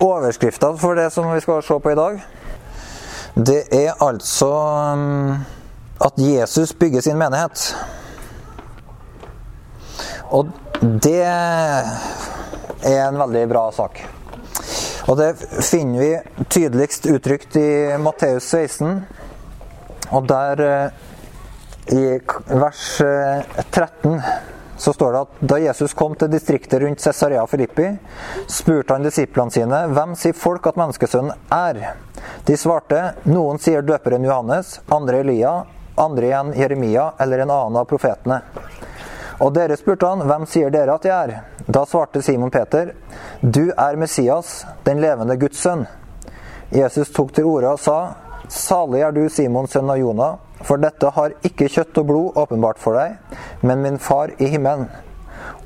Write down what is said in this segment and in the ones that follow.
Overskrifta for det som vi skal se på i dag, det er altså um, at Jesus bygger sin menighet. Og det er en veldig bra sak. Og det finner vi tydeligst uttrykt i Matteus 16. Og der eh, i vers 13 eh, så står det at da Jesus kom til distriktet rundt Cesarea Filippi, spurte han disiplene sine hvem sier folk at menneskesønnen er. De svarte noen sier døperen Johannes, andre Elia, andre igjen Jeremia eller en annen av profetene. Og dere spurte han, hvem sier dere at jeg er? Da svarte Simon Peter, du er Messias, den levende Guds sønn. Jesus tok til orde og sa, salig er du, Simon, sønn av Jonah, for dette har ikke kjøtt og blod åpenbart for deg, men min far i himmelen.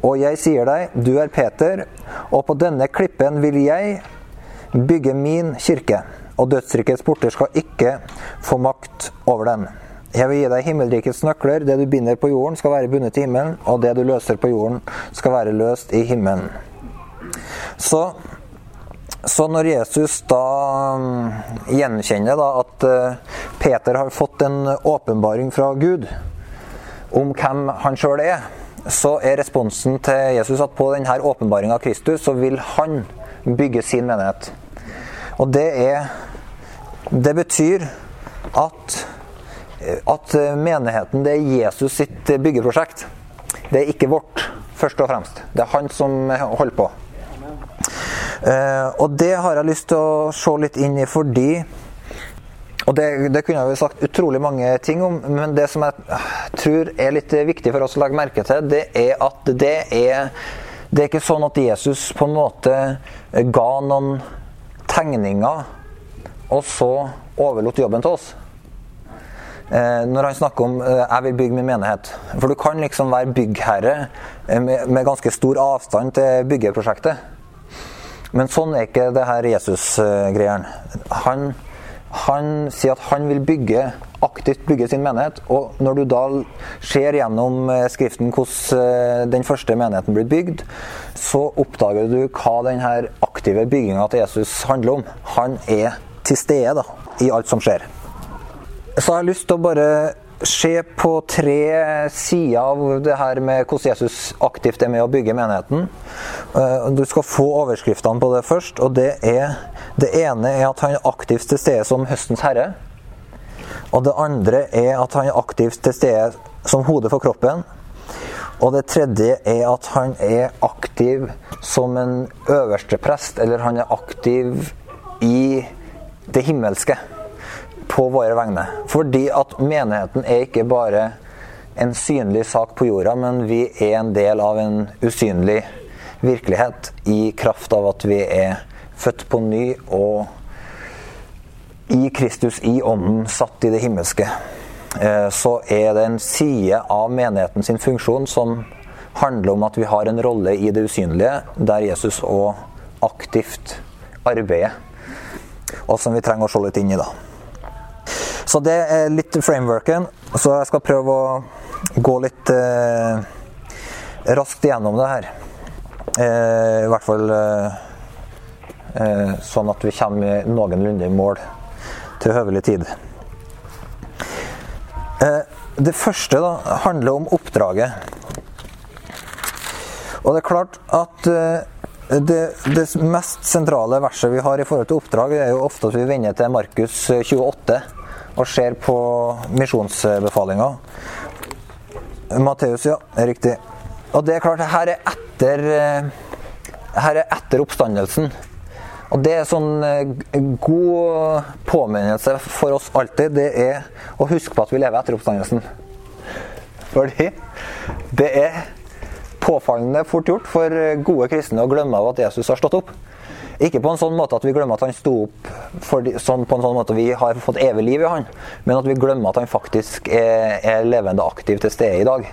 Og jeg sier deg, du er Peter, og på denne klippen vil jeg bygge min kirke, og dødsrikets porter skal ikke få makt over den. Jeg vil gi deg himmelrikets nøkler. Det du binder på jorden, skal være bundet i himmelen, og det du løser på jorden, skal være løst i himmelen. Så, så når Jesus da mm, gjenkjenner da at eh, Peter har fått en åpenbaring fra Gud om hvem han sjøl er, så er responsen til Jesus at på denne åpenbaringa av Kristus, så vil han bygge sin menighet. Og det er Det betyr at at eh, menigheten det er Jesus sitt eh, byggeprosjekt. Det er ikke vårt, først og fremst. Det er han som holder på. Eh, og det har jeg lyst til å se litt inn i fordi og det, det kunne jeg jo sagt utrolig mange ting om, men det som jeg tror er litt viktig for oss å legge merke til, det er at det er det er ikke sånn at Jesus på en måte ga noen tegninger, og så overlot jobben til oss. Eh, når han snakker om eh, 'jeg vil bygge min menighet'. For du kan liksom være byggherre med, ganske stor avstand til byggeprosjektet. Men sånn er ikke det her Jesus-greien. Han, han, sier at han vil bygge, aktivt bygge sin menighet. Og når du da ser gjennom Skriften hvordan den første menigheten blir bygd, så oppdager du hva denne aktive bygginga til Jesus handler om. Han er til stede da, i alt som skjer. Så har jeg lyst til å bare se på tre sider av det her med hvordan Jesus aktivt er med å bygge menigheten. Eh, du skal få overskriftene på det først. og Det, er, det ene er at han er aktivt til stede som høstens herre. Og det andre er at han er aktivt til stede som hodet for kroppen. Og det tredje er at han er aktiv som en øverste prest, eller han er aktiv i det himmelske på våre vegne. Fordi at menigheten er ikke bare en synlig sak på jorda, men vi er en del av en usynlig virkelighet i kraft av at vi er født på ny og i Kristus, i ånden, satt i det himmelske. Eh, så er det en side av menigheten sin funksjon som handler om at vi har en rolle i det usynlige, der Jesus òg aktivt arbeider, og som vi trenger å se litt inn i, da. Så det er litt frameworken. Så jeg skal prøve å gå litt eh, raskt gjennom det her. Eh, I hvert fall eh, eh sånn at vi kommer noenlunde i mål til høvelig tid. Eh, det første da, handler om oppdraget. Og det er klart at eh, det, det, mest sentrale verset vi har i forhold til oppdrag, er jo ofte at vi vender til Markus 28 og ser på misjonsbefalinga. Matteus, ja. Riktig. Og det er klart, her er etter, eh, her er etter oppstandelsen. Og det er sånn eh, god påminnelse for oss alltid, det er å huske på at vi lever etter oppstandelsen. Fordi det er påfallende fort gjort for gode kristne å glemme av at Jesus har stått opp. Ikke på en sånn måte at vi glemmer at han sto opp de, sånn, på en sånn måte at vi har fått evig liv i han, men at vi glemmer at han faktisk er, er levende aktiv til stede i dag.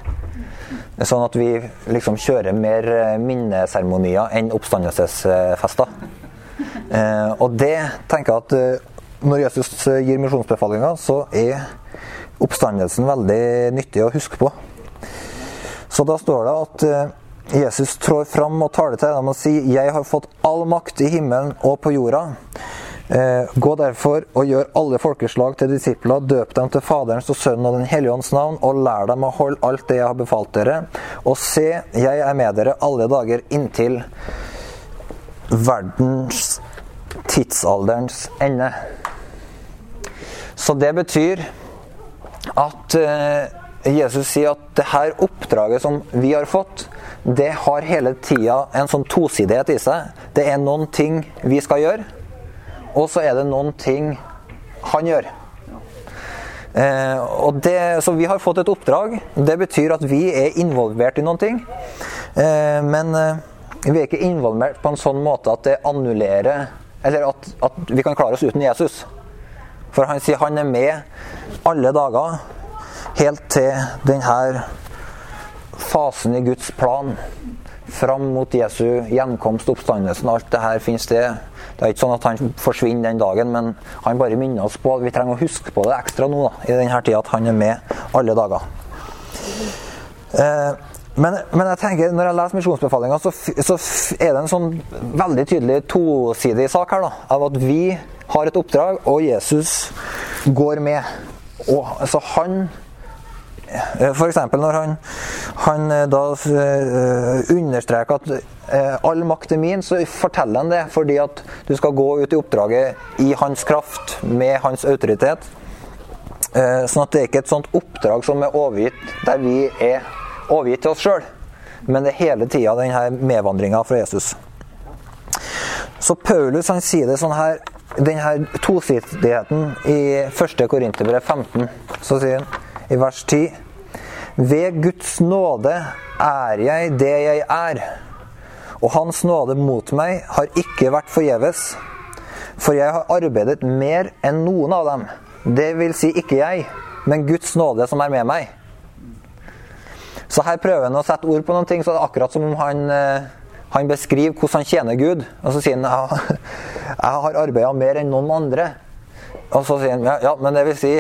Sånn at vi liksom kjører mer eh, minneseremonier enn oppstandelsesfester. Eh, og det tenker jeg at eh, når Jesus gir misjonsbefalinger, så er oppstandelsen veldig nyttig å huske på. Så da står det at Jesus trår fram og taler til dem og sier, 'Jeg har fått all makt i himmelen og på jorda.' Eh, gå derfor og gjør alle folkeslag til disipler, døp dem til Faderens og Sønnen og Den hellige ånds navn, og lær dem å holde alt det jeg har befalt dere. Og se, jeg er med dere alle dager inntil verdens tidsalderens ende. Så det betyr at eh, Jesus sier at det her oppdraget som vi har fått, det har hele tida en sånn tosidighet i seg. Det er noen ting vi skal gjøre, og så er det noen ting han gjør. Eh, det, så vi har fått et oppdrag. Det betyr at vi er involvert i noen ting. Eh, men eh, vi er ikke involvert på en sånn måte at det annullerer Eller at, at vi kan klare oss uten Jesus. For han sier han er med alle dager helt til denne fasen i Guds plan. Fram mot Jesu gjenkomst, oppstandelsen, alt det her finner sted. Det er ikke sånn at han forsvinner den dagen, men han bare minner oss på Vi trenger å huske på det ekstra nå, da, i denne tida, at han er med alle dager. Eh, men, men, jeg tenker, når jeg leser misjonsbefalinga, så, så, er det en sånn veldig tydelig tosidig sak her. da, Av at vi har et oppdrag, og Jesus går med. Og, altså han F.eks. når han, han eh, da uh, understreker at all makt er min, så forteller han det fordi at du skal gå ut i oppdraget i hans kraft, med hans autoritet. Sånn at det er ikke et sånt oppdrag som er overgitt der vi er overgitt til oss sjøl, men det er hele tida denne medvandringa fra Jesus. Så Paulus han sier det sånn her denne tosidigheten i 1. Korinterbrev 15. Så sier han i vers 10. Ved Guds nåde er jeg det jeg er, og Hans nåde mot meg har ikke vært forgjeves. For jeg har arbeidet mer enn noen av dem. Det vil si ikke jeg, men Guds nåde som er med meg. Så her prøver han å sette ord på noen ting, så det er akkurat som om han, eh, han beskriver hvordan han tjener Gud. Og så sier han jeg har arbeida mer enn noen andre. Og så sier han ja, men det vil si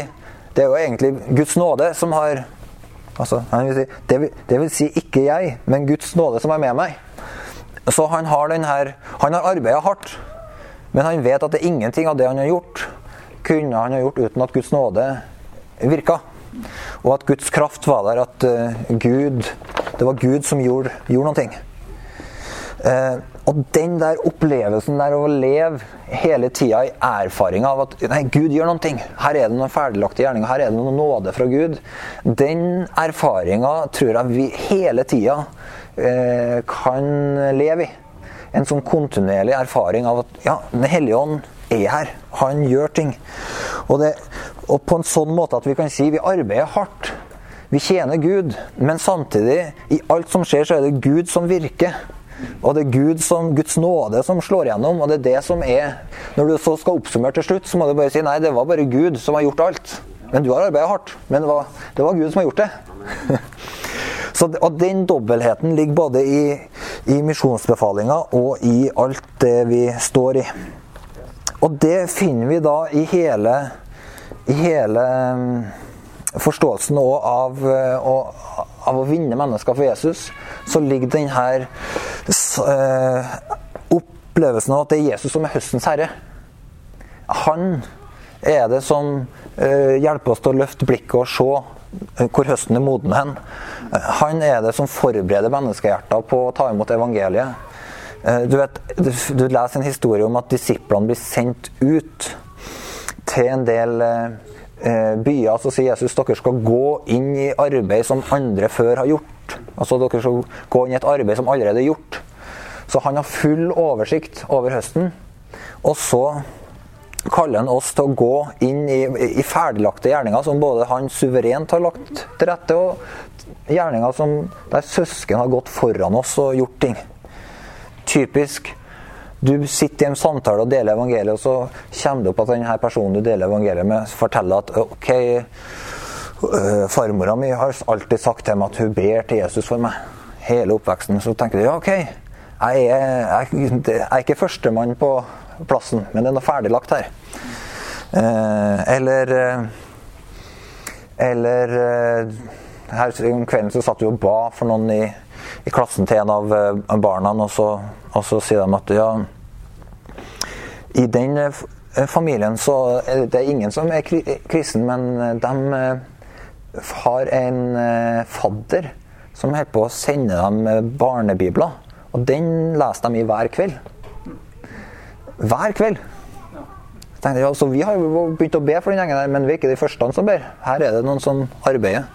det er jo egentlig Guds nåde som har altså, vil si, det, vil, det, vil, si ikke jeg, men Guds nåde som er med meg. Så han har her Han har arbeida hardt, men han vet at det er ingenting av det han har gjort, kunne han ha gjort uten at Guds nåde virka. Og at Guds kraft var der, at uh, Gud Det var Gud som gjorde, gjorde noe. Uh, og den der opplevelsen der å leve hele tida i erfaringa av at nei, Gud gjør noen ting. Her er det noen ferdiglagte gjerninger, her er det noen nåde fra Gud. Den erfaringa tror jeg vi hele tida eh, kan leve i. En sånn kontinuerlig erfaring av at ja, Den hellige ånd er her. Han gjør ting. Og, det, og på en sånn måte at vi kan si vi arbeider hardt. Vi tjener Gud, men samtidig, i alt som skjer, så er det Gud som virker. Og det er Gud som, Guds nåde som slår gjennom. Og det er det som er Når du så skal oppsummere til slutt, så må du bare si nei, det var bare Gud som har gjort alt. Men du har arbeidet hardt. Men det var, det var Gud som har gjort det. så, og den dobbeltheten ligger både i, i misjonsbefalinga og i alt det vi står i. Og det finner vi da i hele, i hele forståelsen forståelsen av, av, av å vinne mennesker for Jesus så ligger denne uh, opplevelsen av at det er Jesus som er høstens herre. Han er det som uh, hjelper oss til å løfte blikket og se uh, hvor høsten er moden hen. Han er det som forbereder menneskehjerter på å ta imot evangeliet. Du, vet, du leser en historie om at disiplene blir sendt ut til en del byer. Så sier Jesus dere skal gå inn i arbeid som andre før har gjort. Altså Dere skal gå inn i et arbeid som allerede er gjort. Så han har full oversikt over høsten. Og så kaller han oss til å gå inn i, i ferdiglagte gjerninger som både han suverent har lagt til rette, og gjerninger som, der søsken har gått foran oss og gjort ting. Typisk. Du sitter i en samtale og deler evangeliet, og så kommer det opp at denne personen du deler evangeliet med, forteller at ok, Eh, farmora mi har alltid sagt til meg at hun ber til Jesus for meg. Hele oppveksten. Så tenker du ja, ok, jeg er, jeg er ikke førstemann på plassen, men det er noe ferdiglagt her. Eh, eller eh, Eller her om kvelden så satt du og ba for noen i, i klassen til en av eh, barna, og så, og så sier de at ja I den eh, familien så er det ingen som er kristen, men de har en fadder som holder på å sende dem barnebibler. Og den leser de i hver kveld. Hver kveld. Tenkte, ja, så Vi har jo begynt å be for den gjengen, der, men vi er ikke de første som ber. Her er det noen som arbeider.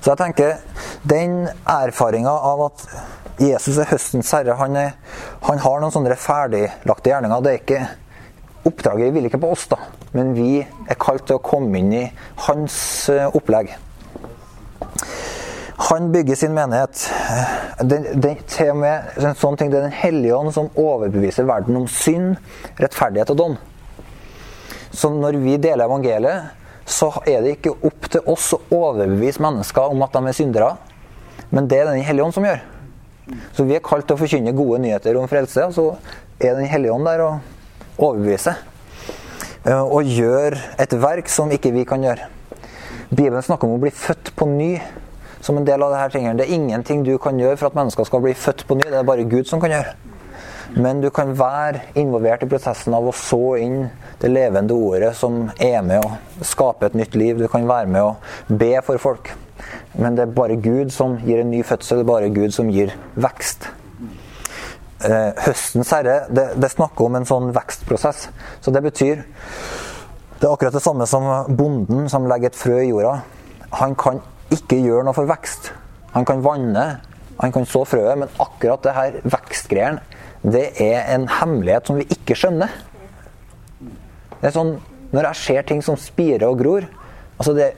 Så jeg tenker, den erfaringa av at Jesus er høstens herre, han, er, han har noen sånne ferdiglagte gjerninger. Det er ikke Oppdraget vil ikke på oss, da, men vi er kalt til å komme inn i hans eh, opplegg. Han bygger sin menighet. Det, det, til og med en sånn ting, det er Den hellige ånd som overbeviser verden om synd, rettferdighet og dom. Så når vi deler evangeliet, så er det ikke opp til oss å overbevise mennesker om at de er syndere, men det er Den hellige ånd som gjør. Så vi er kalt til å forkynne gode nyheter om frelse, og så er Den hellige ånd der og overbeviser. Eh, og gjør et verk som ikke vi kan gjøre. Bibelen snakker om å bli født på ny som en del av det her tingene. Det er ingenting du kan gjøre for at mennesker skal bli født på ny. Det er bare Gud som kan gjøre. Men du kan være involvert i prosessen av å så inn det levende ordet som er med å skape et nytt liv. Du kan være med å be for folk. Men det er bare Gud som gir en ny fødsel. Det er bare Gud som gir vekst. Eh, høstens herre, det, det, snakker om en sånn vekstprosess. Så det betyr Det er akkurat det samme som bonden som legger et frø i jorda. Han kan ikke gjøre noe for vekst. Han kan vanne, han kan så frøet, men akkurat det her vekstgreiene det er en hemmelighet som vi ikke skjønner. Det er sånn, Når jeg ser ting som spirer og gror altså det,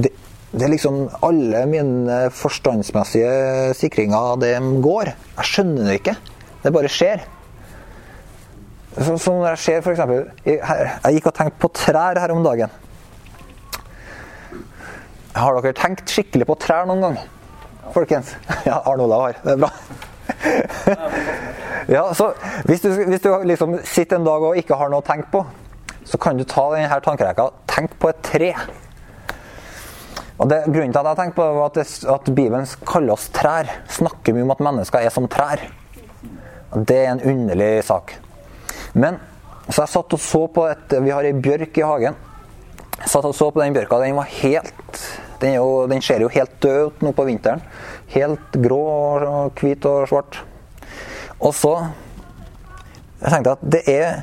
det, det er liksom Alle mine forstandsmessige sikringer de går. Jeg skjønner det ikke. Det bare skjer. Så, så når jeg ser f.eks. Jeg, jeg gikk og tenkte på trær her om dagen. Har dere tenkt skikkelig på trær noen gang? Folkens? Ja, Arne Olav har. Det er bra. Ja, så Hvis du, hvis du liksom sitter en dag og ikke har noe å tenke på, så kan du ta denne tankerekka Tenk på et tre. Og det, Grunnen til at jeg tenkte på det var at, det, at Bibelen kaller oss trær. Snakker mye om at mennesker er som trær. Og Det er en underlig sak. Men så jeg satt og så på et Vi har ei bjørk i hagen. Jeg satt og så på den bjørka. Den var helt Den, jo, den ser jo helt død ut nå på vinteren. Helt grå og hvit og svart. Og så Jeg tenkte at det er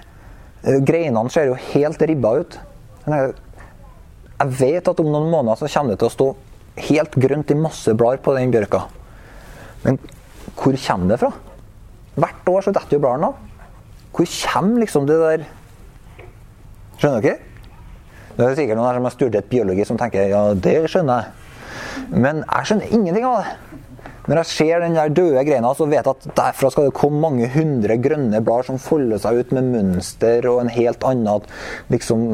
Greinene ser jo helt ribba ut. Jeg vet at om noen måneder så kommer det til å stå helt grønt i masse blader på den bjørka. Men hvor kommer det fra? Hvert år så detter jo bladene av. Hvor kommer liksom det der Skjønner dere? Det er sikkert noen her som har studert biologi som tenker ja, det skjønner jeg. Men jeg skjønner ingenting av det. Når jeg ser den der døde greina, så vet jeg at derfra skal det komme mange hundre grønne blader som folder seg ut med mønster og en helt annen liksom,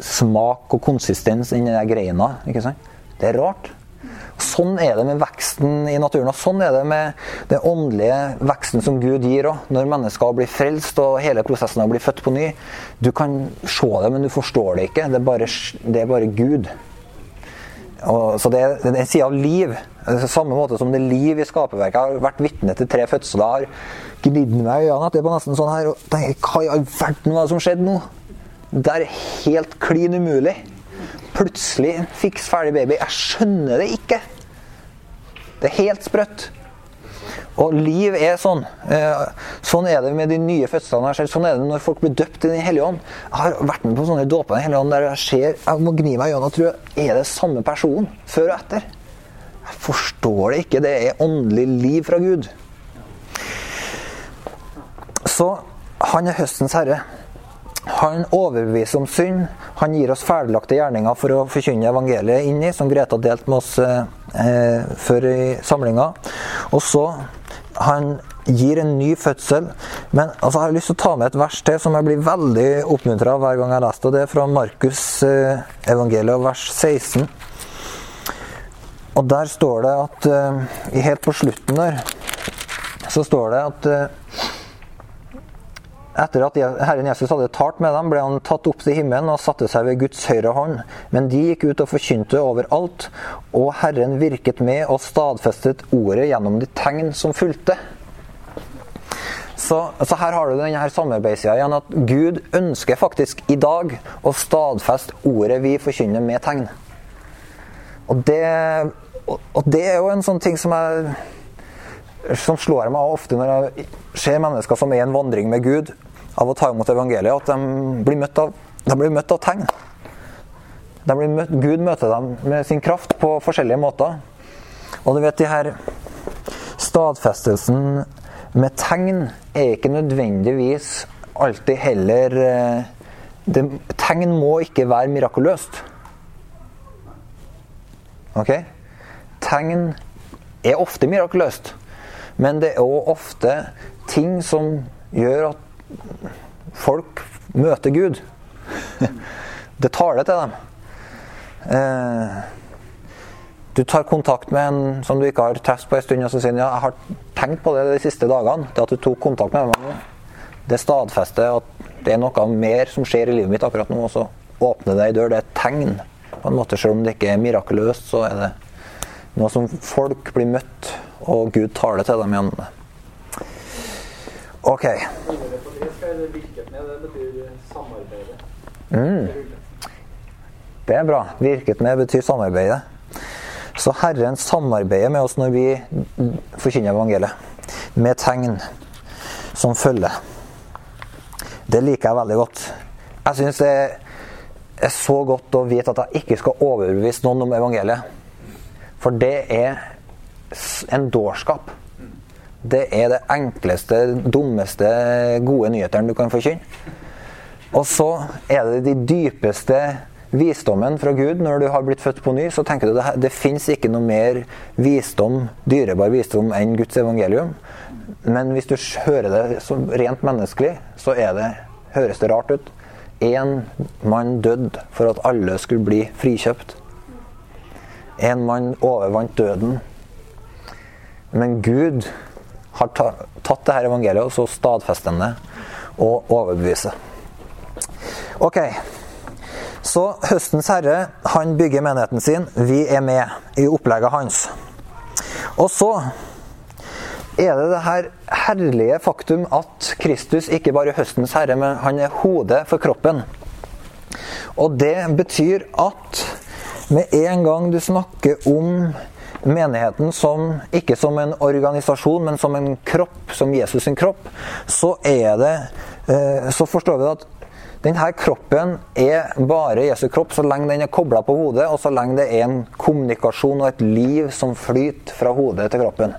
smak og konsistens enn den greina. ikke sant? Det er rart. Sånn er det med veksten i naturen. og Sånn er det med den åndelige veksten som Gud gir òg. Når mennesker blir frelst og hele prosessen av å bli født på ny. Du kan se det, men du forstår det ikke. Det er bare, det er bare Gud. Og, så det, det er en side av liv. Samme måte som det er liv i skaperverket. Jeg har vært vitne til tre fødsler. har Gnidd meg i øynene etterpå nesten sånn her. Og tenker, hva i all verden var det som skjedde nå? Det er helt klin umulig. Plutselig fiks ferdig baby. Jeg skjønner det ikke. Det er helt sprøtt. Og liv er sånn. Eh, sånn er det med de nye fødslene. Sånn er det når folk blir døpt i Den hellige ånd. Jeg har vært med på sånne dåper i Den ånd der jeg ser Jeg må gni meg i øynene og tro er det samme person før og etter. Jeg forstår det ikke. Det er åndelig liv fra Gud. Så han er høstens herre. Han overbeviser om synd. Han gir oss ferdiglagte gjerninger for å forkynne evangeliet inn i, som Greta delte med oss eh, eh, før i samlinga. Og så han gir en ny fødsel. Men altså, jeg har lyst til å ta med et vers til som jeg blir veldig oppmuntra av hver gang jeg leser det. Det er fra Markus eh, evangeliet, vers 16. Og der står det at eh, Helt på slutten der så står det at eh, etter at Herren Jesus hadde talt med dem, ble han tatt opp til himmelen og satte seg ved Guds høyre hånd. Men de gikk ut og forkynte overalt, og Herren virket med og stadfestet ordet gjennom de tegn som fulgte. Så, så her har du denne samarbeidssida igjen, at Gud ønsker faktisk i dag å stadfeste ordet vi forkynner med tegn. Og det, og det er jo en sånn ting som jeg som slår meg ofte når jeg ser mennesker som er i en vandring med Gud, av å ta imot evangeliet, at de blir møtt av, blir møtt av tegn. Møtt, Gud møter dem med sin kraft på forskjellige måter. Og du vet, de her stadfestelsen med tegn er ikke nødvendigvis alltid heller eh, det, Tegn må ikke være mirakuløst. Ok? Tegn er ofte mirakuløst. Men det er òg ofte ting som gjør at folk møter Gud. Det taler til dem. Eh, du tar kontakt med en som du ikke har truffet på en stund, og så sier ja, jeg har tenkt på det de siste dagene. Det at du tok kontakt med meg, det stadfester at det er noe mer som skjer i livet mitt akkurat nå. Og så åpner det ei dør. Det er et tegn. på en måte, Selv om det ikke er mirakuløst, så er det noe som folk blir møtt og Gud taler til dem gjennom det. Ok. Mm. Det er bra. Virket med betyr samarbeide. Så Herren samarbeider med oss når vi forkynner evangeliet. Med tegn som følger. Det liker jeg veldig godt. Jeg syns det er så godt å vite at jeg ikke skal overbevise noen om evangeliet. For det er en dårskap. Det er det enkleste, dummeste gode nyhetene du kan forkynne. Og så er det de dypeste visdommen fra Gud når du har blitt født på ny. Så tenker du det, det fins ikke noe mer visdom, dyrebar visdom enn Guds evangelium. Men hvis du hører det som rent menneskelig, så det, høres det rart ut. Én mann døde for at alle skulle bli frikjøpt. En mann overvant døden men Gud har tatt det her evangeliet og så stadfester det og overbeviser. Ok, så høstens herre han bygger menigheten sin. Vi er med i opplegget hans. Og så er det det her herlige faktum at Kristus ikke bare er høstens herre, men han er hodet for kroppen. Og det betyr at med en gang du snakker om menigheten som, ikke som en organisasjon, men som en kropp, som Jesus sin kropp, så er det eh, Så forstår vi at denne kroppen er bare Jesu kropp så lenge den er kobla på hodet, og så lenge det er en kommunikasjon og et liv som flyter fra hodet til kroppen.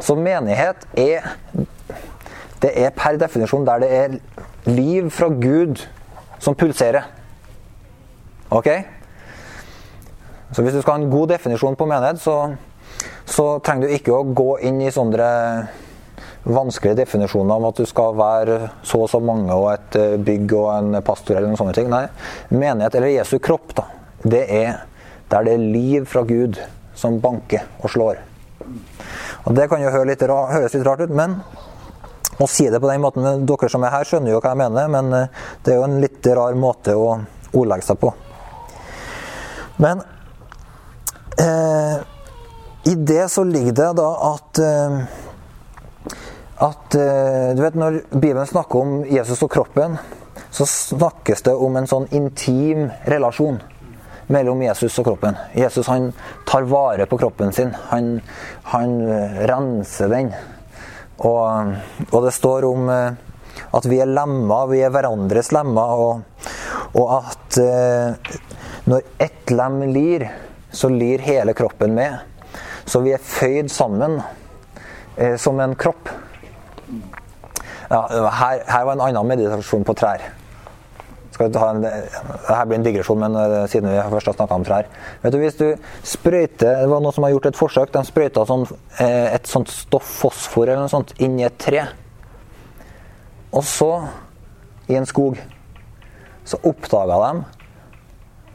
Så menighet er Det er per definisjon der det er liv fra Gud som pulserer. Ok? Så hvis du skal ha en god definisjon på menighet, så, så trenger du ikke å gå inn i sånne vanskelige definisjoner om at du skal være så og så mange og et eh, bygg og en pastor eller noen sånne ting. Nei, menighet, eller Jesu kropp, da, det er der det er liv fra Gud som banker og slår. Og Det kan jo litt, høres litt rart ut, men å si det på den måten Dere som er her, skjønner jo hva jeg mener, men eh, det er jo en litt rar måte å ordlegge seg på. Men Eh, I det så ligger det da at eh, at eh, du vet Når Bibelen snakker om Jesus og kroppen, så snakkes det om en sånn intim relasjon mellom Jesus og kroppen. Jesus han tar vare på kroppen sin. Han, han renser den. Og, og, det står om at vi er lemmer, vi er hverandres lemmer, og, og at når ett lem lir, så lir hele kroppen med. Så vi er føyd sammen eh, som en kropp. Ja, her, her, var en annen meditasjon på trær. Skal en, her blir en digresjon, men uh, siden vi først har snakka om trær. Vet du, Hvis du sprøyter Det var noen som har gjort et forsøk. De sprøyta sånn, eh, et sånt stoff, fosfor eller noe sånt, inn i et tre. Og så, i en skog, så oppdaga de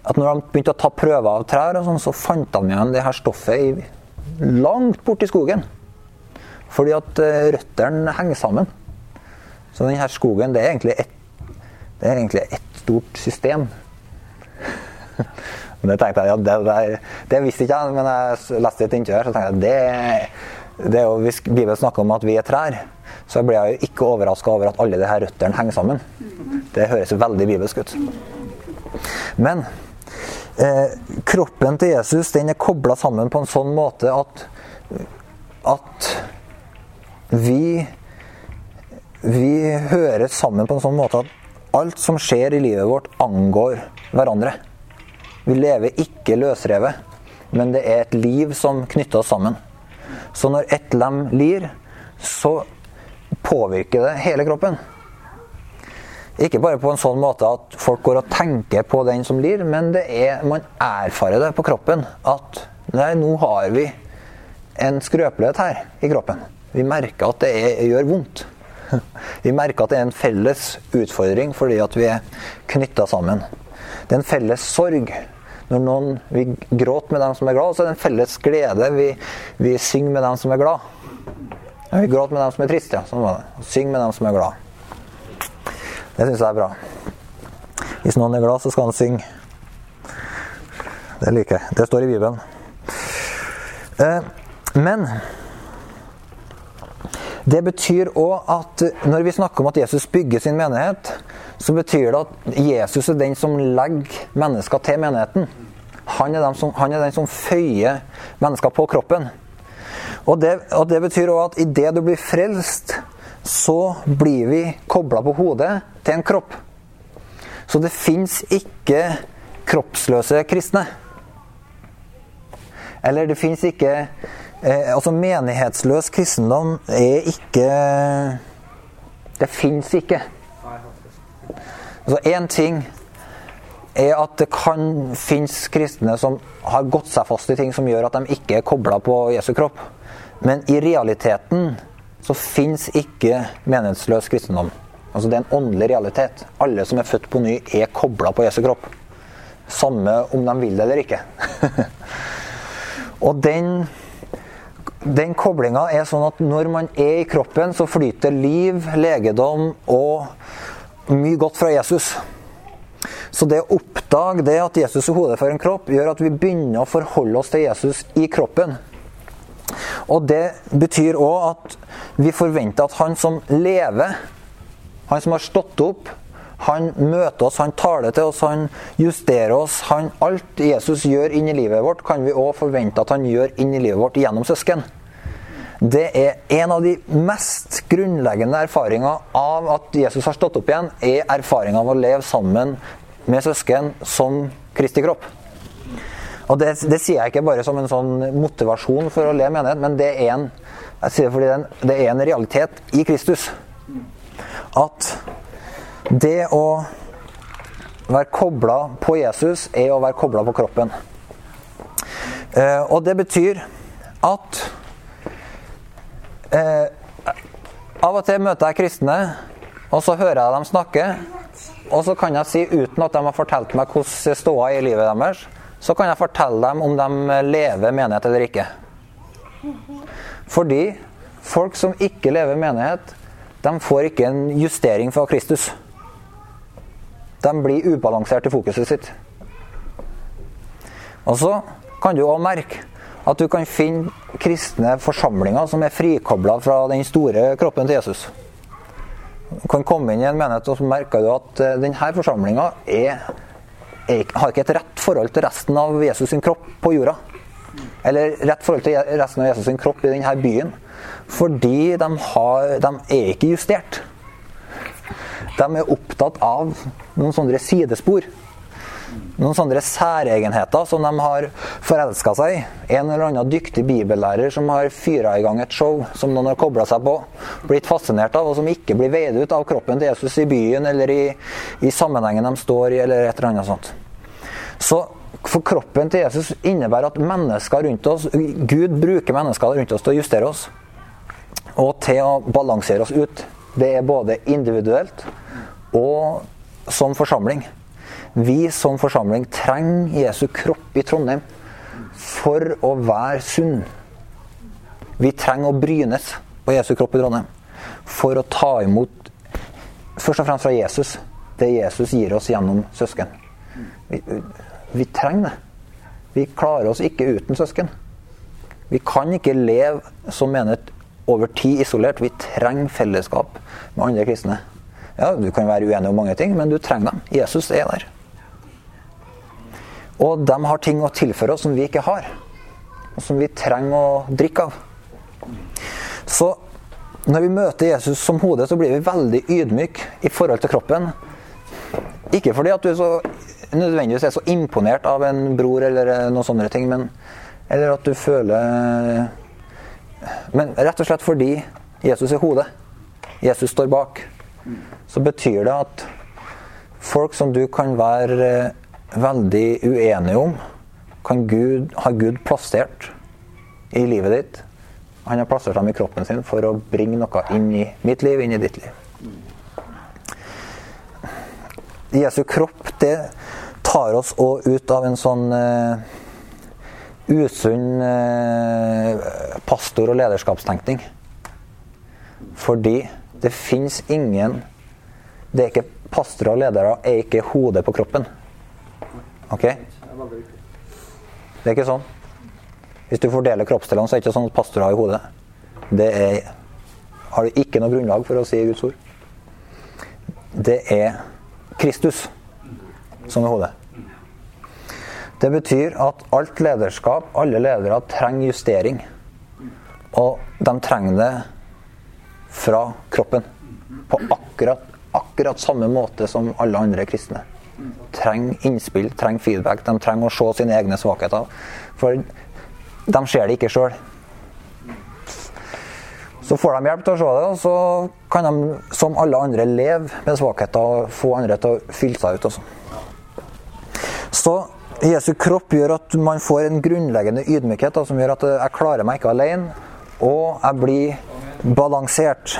at når de begynte å ta prøver av trær, sånn, så fant de igjen det her stoffet i, langt borti skogen. Fordi at uh, røttene henger sammen. Så denne skogen det er egentlig ett det er egentlig ett stort system. det tenkte jeg, ja, det, det, det visste ikke jeg, men jeg leste et intervju her, så tenkte jeg det, det jo, Hvis Bibelen snakker om at vi er trær, så blir jeg jo ikke overraska over at alle de her røttene henger sammen. Det høres veldig bibelsk ut. Men eh, kroppen til Jesus den er kobla sammen på en sånn måte at, at vi vi hører sammen på en sånn måte at alt som skjer i livet vårt, angår hverandre. Vi lever ikke løsrevet, men det er et liv som knytter oss sammen. Så når ett lem lir, så påvirker det hele kroppen. Ikke bare på en sånn måte at folk går og tenker på den som lir, men er, man erfarer det på kroppen. At nei, nå har vi en skrøpelighet her i kroppen. Vi merker at det er, gjør vondt. Vi merker at det er en felles utfordring fordi at vi er knytta sammen. Det er en felles sorg. Når noen, vi gråter med dem som er glad, så er det en felles glede. Vi, vi synger med dem som er glad. Vi gråter med dem som er triste. Ja. Sånn var det. Syng med dem som er glad. Det syns jeg er bra. Hvis noen er glad, så skal han synge. Det liker jeg. Det står i Bibelen. Eh, men det betyr òg at når vi snakker om at Jesus bygger sin menighet, så betyr det at Jesus er den som legger mennesker til menigheten. Han er, som, han er den som føyer mennesker på kroppen. Og det, og det betyr òg at idet du blir frelst, så blir vi kobla på hodet til en kropp. Så det fins ikke kroppsløse kristne. Eller det fins ikke eh, Altså, menighetsløs kristendom er ikke Det fins ikke. Altså, én ting er at det kan finnes kristne som har gått seg fast i ting som gjør at de ikke er kobla på Jesu kropp. Men i realiteten så fins ikke menighetsløs kristendom. Altså Det er en åndelig realitet. Alle som er født på ny, er kobla på Jesu kropp. Samme om de vil det eller ikke. og den, den koblinga er sånn at når man er i kroppen, så flyter liv, legedom og mye godt fra Jesus. Så det å oppdage det at Jesus er hodet for en kropp, gjør at vi begynner å forholde oss til Jesus i kroppen. Og det betyr òg at vi forventer at han som lever, han som har stått opp, han møter oss, han taler til oss, han justerer oss. Han, alt Jesus gjør inni livet vårt, kan vi òg forvente at han gjør inni livet vårt gjennom søsken. Det er en av de mest grunnleggende erfaringer av at Jesus har stått opp igjen, er erfaringa av å leve sammen med søsken som Kristi kropp. Og det, det, sier jeg ikke bare som en sånn motivasjon for å le menighet, men det er en, jeg sier fordi det er en realitet i Kristus at det å være kobla på Jesus er å være kobla på kroppen. Eh, og det betyr at eh, Av og til møter jeg kristne, og så hører jeg dem snakke. Og så kan jeg si, uten at de har fortalt meg hvordan ståa i livet deres, så kan jeg fortelle dem om de lever menighet eller ikke. Fordi folk som ikke lever menighet, de får ikke en justering fra Kristus. De blir ubalansert i fokuset sitt. Og så kan du òg merke at du kan finne kristne forsamlinger som er frikobla fra den store kroppen til Jesus. Du kan komme inn i en menighet og du at eh, denne forsamlinga har ikke et rett forhold til resten av Jesus sin kropp på jorda. Eller rett forhold til resten av Jesus sin kropp i denne byen. Fordi de, har, de er ikke justert. De er opptatt av noen sånne sidespor. Noen sånne særegenheter som de har forelska seg i. En eller annen dyktig bibellærer som har fyra i gang et show som noen har kobla seg på, blitt fascinert av, og som ikke blir veid ut av kroppen til Jesus i byen eller i, i sammenhengen de står i, eller et eller annet sånt. Så for kroppen til Jesus innebærer at mennesker rundt oss Gud bruker mennesker rundt oss til å justere oss og til å balansere oss ut. Det er både individuelt og som forsamling. Vi som forsamling trenger Jesu kropp i Trondheim for å være sunn. Vi trenger å brynes på Jesu kropp i Trondheim for å ta imot først og fremst fra Jesus. Det Jesus gir oss gjennom søsken. Vi, vi trenger det. Vi klarer oss ikke uten søsken. Vi kan ikke leve som menighet over tid isolert. Vi trenger fellesskap med andre kristne. Ja, Du kan være uenig om mange ting, men du trenger dem. Jesus er der. Og de har ting å tilføre oss som vi ikke har. Og som vi trenger å drikke av. Så når vi møter Jesus som hode, så blir vi veldig ydmyke i forhold til kroppen. Ikke fordi at du er så, nødvendigvis er så imponert av en bror eller noen sånne ting, men, eller at du føler Men rett og slett fordi Jesus er hodet. Jesus står bak. Så betyr det at folk som du kan være veldig uenige om, kan Gud, har Gud plassert i livet ditt. Han har plassert dem i kroppen sin for å bringe noe inn i mitt liv, inn i ditt liv. Jesu kropp, det tar oss òg ut av en sånn uh, usunn uh, pastor- og lederskapstenkning. Fordi det fins ingen Det er ikke pastorer og ledere er ikke hodet på kroppen. Ok? Det er ikke sånn. Hvis du fordeler kroppsdelene, så er det ikke sånn at pastor har i hodet. Det er, har du ikke noe grunnlag for å si i Guds ord. Det er Kristus som er hodet. Det betyr at alt lederskap, alle ledere, trenger justering. Og de trenger det fra kroppen. På akkurat, akkurat samme måte som alle andre kristne. Trenger innspill, trenger feedback. De trenger å se sine egne svakheter. For de ser det ikke sjøl. Så får de hjelp til å se det, og så kan de, som alle andre, leve med svakheter og få andre til å fylle seg ut. Også. Så Jesu kropp gjør at man får en grunnleggende ydmykhet da, som gjør at jeg klarer meg ikke alene, og jeg blir balansert.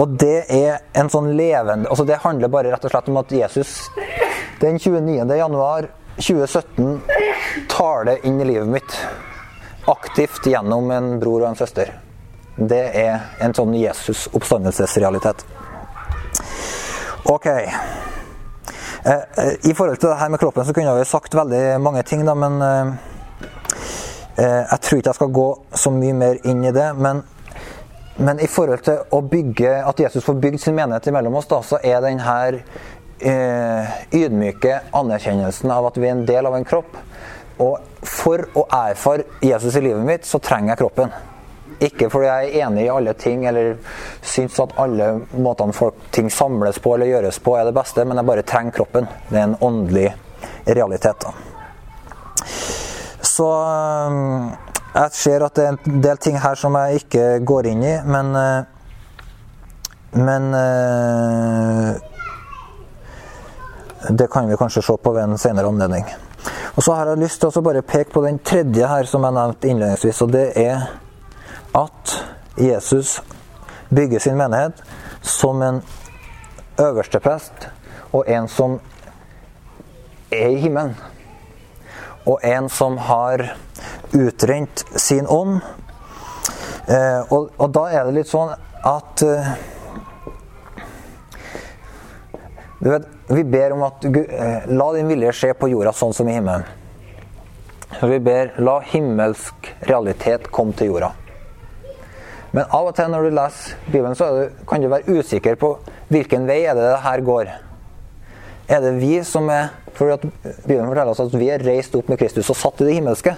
Og det er en sånn levende altså Det handler bare rett og slett om at Jesus den 29. januar 2017 tar det inn i livet mitt. Aktivt gjennom en bror og en søster. Det er en sånn Jesus-oppstandelsesrealitet. Ok. I forhold til det her med kroppen så kunne vi sagt veldig mange ting, da, men jeg tror ikke jeg skal gå så mye mer inn i det. Men, men i forhold til å bygge, at Jesus får bygd sin menighet imellom oss, da, så er den her eh, ydmyke anerkjennelsen av at vi er en del av en kropp. Og for å erfare Jesus i livet mitt, så trenger jeg kroppen. Ikke fordi jeg er enig i alle ting eller syns at alle måtene folk ting samles på eller gjøres på, er det beste, men jeg bare trenger kroppen. Det er en åndelig realitet. da. Så jeg ser at det er en del ting her som jeg ikke går inn i, men Men det kan vi kanskje se på ved en senere anledning. Og så har jeg lyst til å bare peke på den tredje her som jeg nevnte innledningsvis, og det er at Jesus bygger sin menighet som en øverste prest og en som er i himmelen. Og en som har utrent sin ånd. Eh, og, og, da er det litt sånn at eh, Du vet, vi ber om at Gud, eh, La din vilje skje på jorda sånn som i himmelen. Så vi ber la himmelsk realitet komme til jorda. Men av og til når du leser Bibelen, så du, kan du være usikker på hvilken vei er det det her går. Er det vi som er for at Bibelen forteller oss at vi er reist opp med Kristus og satt i det himmelske.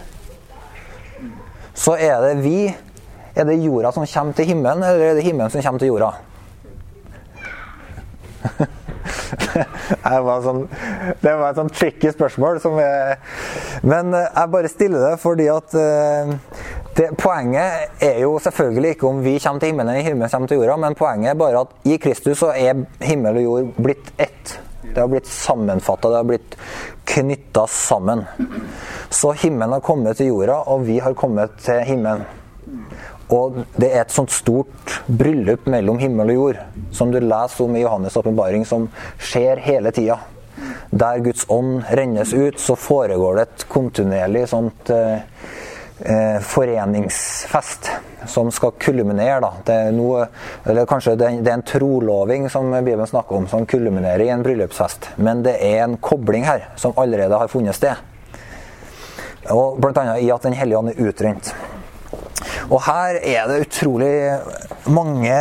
Så er det vi Er det jorda som kommer til himmelen, eller er det himmelen som kommer til jorda? det var, sånn, det var et sånn tricky spørsmål. Er, men jeg bare stiller det fordi at det, Poenget er jo selvfølgelig ikke om vi kommer til himmelen eller himmelen kommer til jorda, men poenget er bare at i Kristus så er himmel og jord blitt ett. Det har blitt sammenfatta, det har blitt knytta sammen. Så himmelen har kommet til jorda, og vi har kommet til himmelen. Og det er et sånt stort bryllup mellom himmel og jord, som du leser om i Johannes' åpenbaring, som skjer hele tida. Der Guds ånd rennes ut, så foregår det et kontinuerlig sånt eh, eh, foreningsfest som skal kulminere. Da. Det er noe, eller kanskje det, er en troloving som Bibelen snakker om, som kulminerer i en bryllupsfest. Men det er en kobling her som allerede har funnet sted. Og Bl.a. i at Den hellige ånd er utrent. Og her er det utrolig mange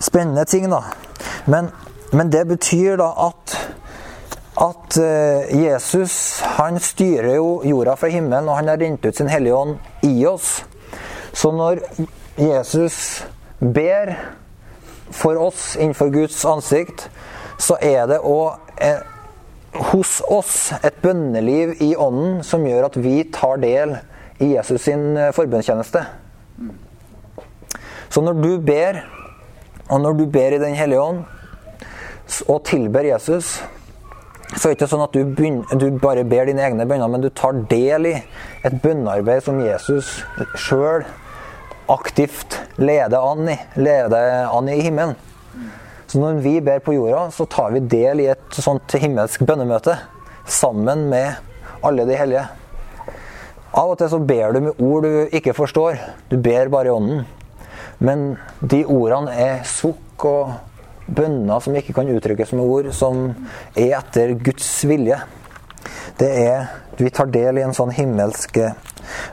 spennende ting, da. Men, men det betyr da at at eh, Jesus han styrer jo jorda fra himmelen, og han har rent ut sin hellige ånd i oss. Så når Jesus ber for oss innenfor Guds ansikt, så er det òg eh, hos oss et bønneliv i ånden som gjør at vi tar del i Jesus sin eh, forbønnstjeneste. Så når du ber, og når du ber i Den hellige ånd, og tilber Jesus, så er det ikke sånn at du, begynner, du, bare ber dine egne bønner, men du tar del i et bønnearbeid som Jesus sjøl aktivt leder an i, leder an i himmelen. Så når vi ber på jorda, så tar vi del i et sånt himmelsk bønnemøte sammen med alle de hellige. Av og til så ber du med ord du ikke forstår. Du ber bare i ånden. Men de ordene er sukk og bønner som ikke kan uttrykkes med ord, som er etter Guds vilje. Det er Vi tar del i en sånn himmelsk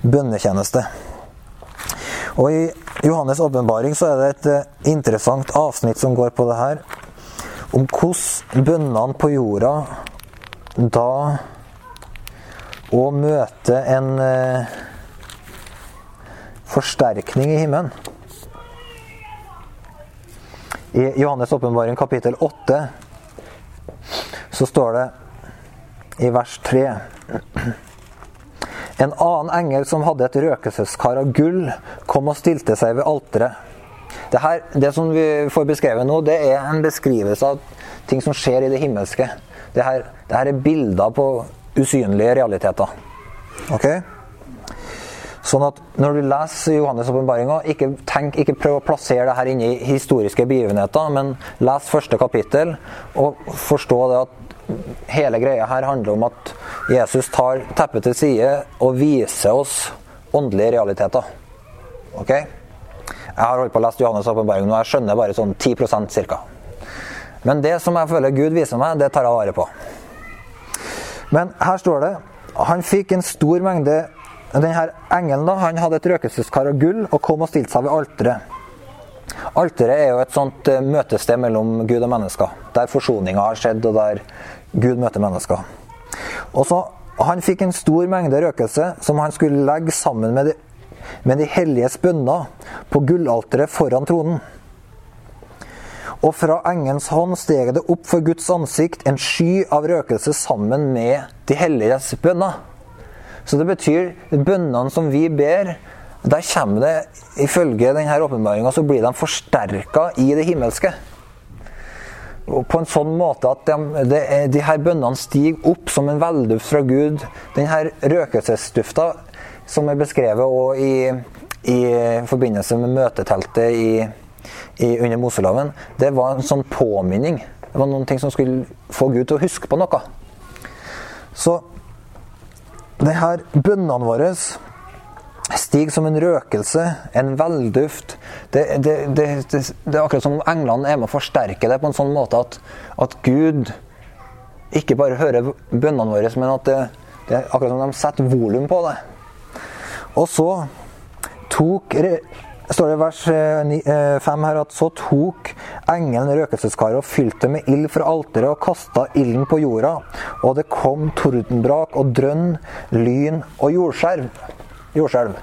bønnetjeneste. Og I Johannes' åpenbaring så er det et eh, interessant avsnitt som går på det her. Om hvordan bønnene på jorda da å møte en eh, forsterkning i himmelen. I Johannes' åpenbaring kapittel 8 så står det i vers 3 En annen engel som hadde et røkelseskar av gull, kom og stilte seg ved alteret. Det, her, det som vi får beskrevet nå, det er en beskrivelse av ting som skjer i det himmelske. Det her, det her er bilder på usynlige realiteter. Ok? Sånn at når du leser Johannes' åpenbaringa, ikke, ikke prøv å plassere det her inne i historiske begivenheter, men les første kapittel og forstå det at hele greia her handler om at Jesus tar teppet til side og viser oss åndelige realiteter. Ok? Jeg har holdt på å lese Johannes' åpenbaring nå, jeg skjønner bare sånn 10% ca. Men det som jeg føler Gud viser meg, det tar jeg vare på. Men her står det han fikk en stor mengde denne engelen da, han hadde et røkelseskar av gull og kom og stilte seg ved alteret. Alteret er jo et sånt eh, møtested mellom Gud og mennesker. Der forsoninga har skjedd, og der Gud møter mennesker. Og så, Han fikk en stor mengde røkelse som han skulle legge sammen med de, med de helliges bønner på gullalteret foran tronen. Og fra engelens hånd steg det opp for Guds ansikt en sky av røkelse sammen med de helliges bønner. Så det betyr bønnene som vi ber, der kommer det, ifølge denne åpenbaringa, så blir de forsterka i det himmelske. Og på en sånn måte at de, de, de her bønnene stiger opp som en velduft fra Gud. Denne røkelsesdufta som er beskrevet i, i, forbindelse med møteteltet i, i, under Moseloven, det var en sånn påminning. Det var noen ting som skulle få Gud til å huske på noe. Så det her bønnene våre stiger som en røkelse, en velduft. Det, det, det, det, er akkurat som om englene er med å forsterke det på en sånn måte at, at Gud ikke bare hører bønnene våre, men at det, det er akkurat som de setter volum på det. Og så tok står det i vers 5 eh, eh, her at så tok engelen røkelseskaret og fylte med ild fra alteret og kasta ilden på jorda. Og det kom tordenbrak og drønn, lyn og jordskjelv. jordskjelv.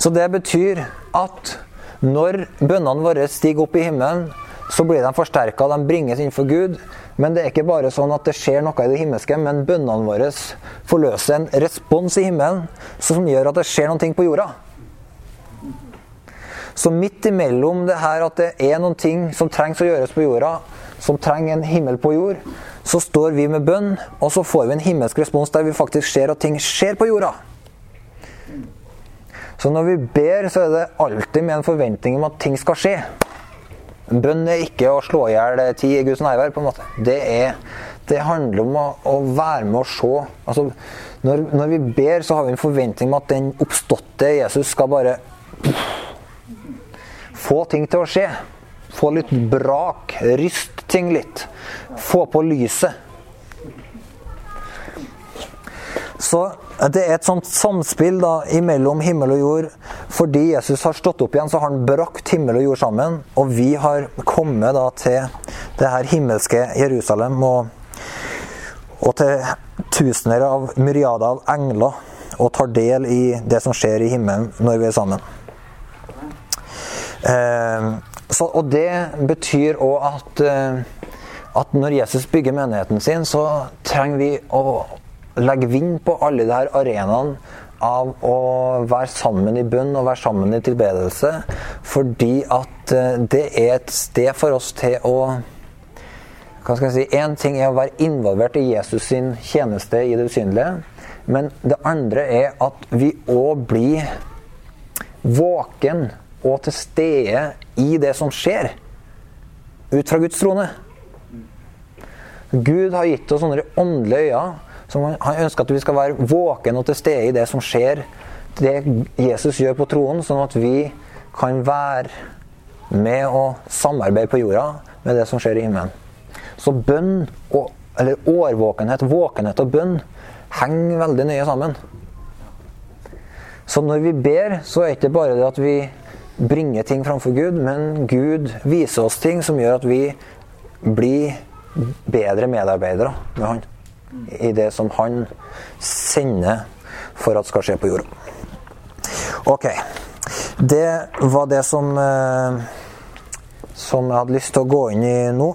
Så det betyr at når bønnene våre stiger opp i himmelen, så blir de forsterka, de bringes innenfor Gud. Men det er ikke bare sånn at det skjer noe i det himmelske, men bønnene våre forløser en respons i himmelen som gjør at det skjer noe på jorda. Så midt imellom det her at det er noen ting som trengs å gjøres på jorda, som trenger en himmel på jord, så står vi med bønn, og så får vi en himmelsk respons der vi faktisk ser at ting skjer på jorda. Så når vi ber, så er det alltid med en forventning om at ting skal skje. Bønn er ikke å slå i hjel ti i Guds nærvær. på en måte. Det er det handler om å, å være med å se. Altså, når, når, vi ber, så har vi en forventning om at den oppståtte Jesus skal bare få ting til å skje. Få litt brak. Ryst ting litt. Få på lyset. Så det er et sånt samspill da, imellom himmel og jord. Fordi Jesus har stått opp igjen, så har han brakt himmel og jord sammen. Og vi har kommet da til det her himmelske Jerusalem og, og til tusener av myriader av engler og tar del i det som skjer i himmelen når vi er sammen. Eh, så, og det betyr òg at, eh, at når Jesus bygger menigheten sin, så trenger vi å legge vind på alle de her arenaene av å være sammen i bønn og være sammen i tilbedelse. Fordi at eh, det er et sted for oss til å hva skal jeg si, Én ting er å være involvert i Jesus sin tjeneste i det usynlige. Men det andre er at vi òg blir våken og til stede i det som skjer. Ut fra Guds trone. Gud har gitt oss sånne åndelige øyne som han ønsker at vi skal være våken og til stede i det som skjer, det Jesus gjør på troen, sånn at vi kan være med å samarbeide på jorda med det som skjer i himmelen. Så bønn, og, eller årvåkenhet, våkenhet og bønn henger veldig nøye sammen. Så når vi ber, så er det ikke bare det at vi bringer ting framfor Gud, men Gud viser oss ting som gjør at vi blir bedre medarbeidere med Han i det som han sender for at skal skje på jorda. Ok. Det var det som, eh, som jeg hadde lyst til å gå inn i nå.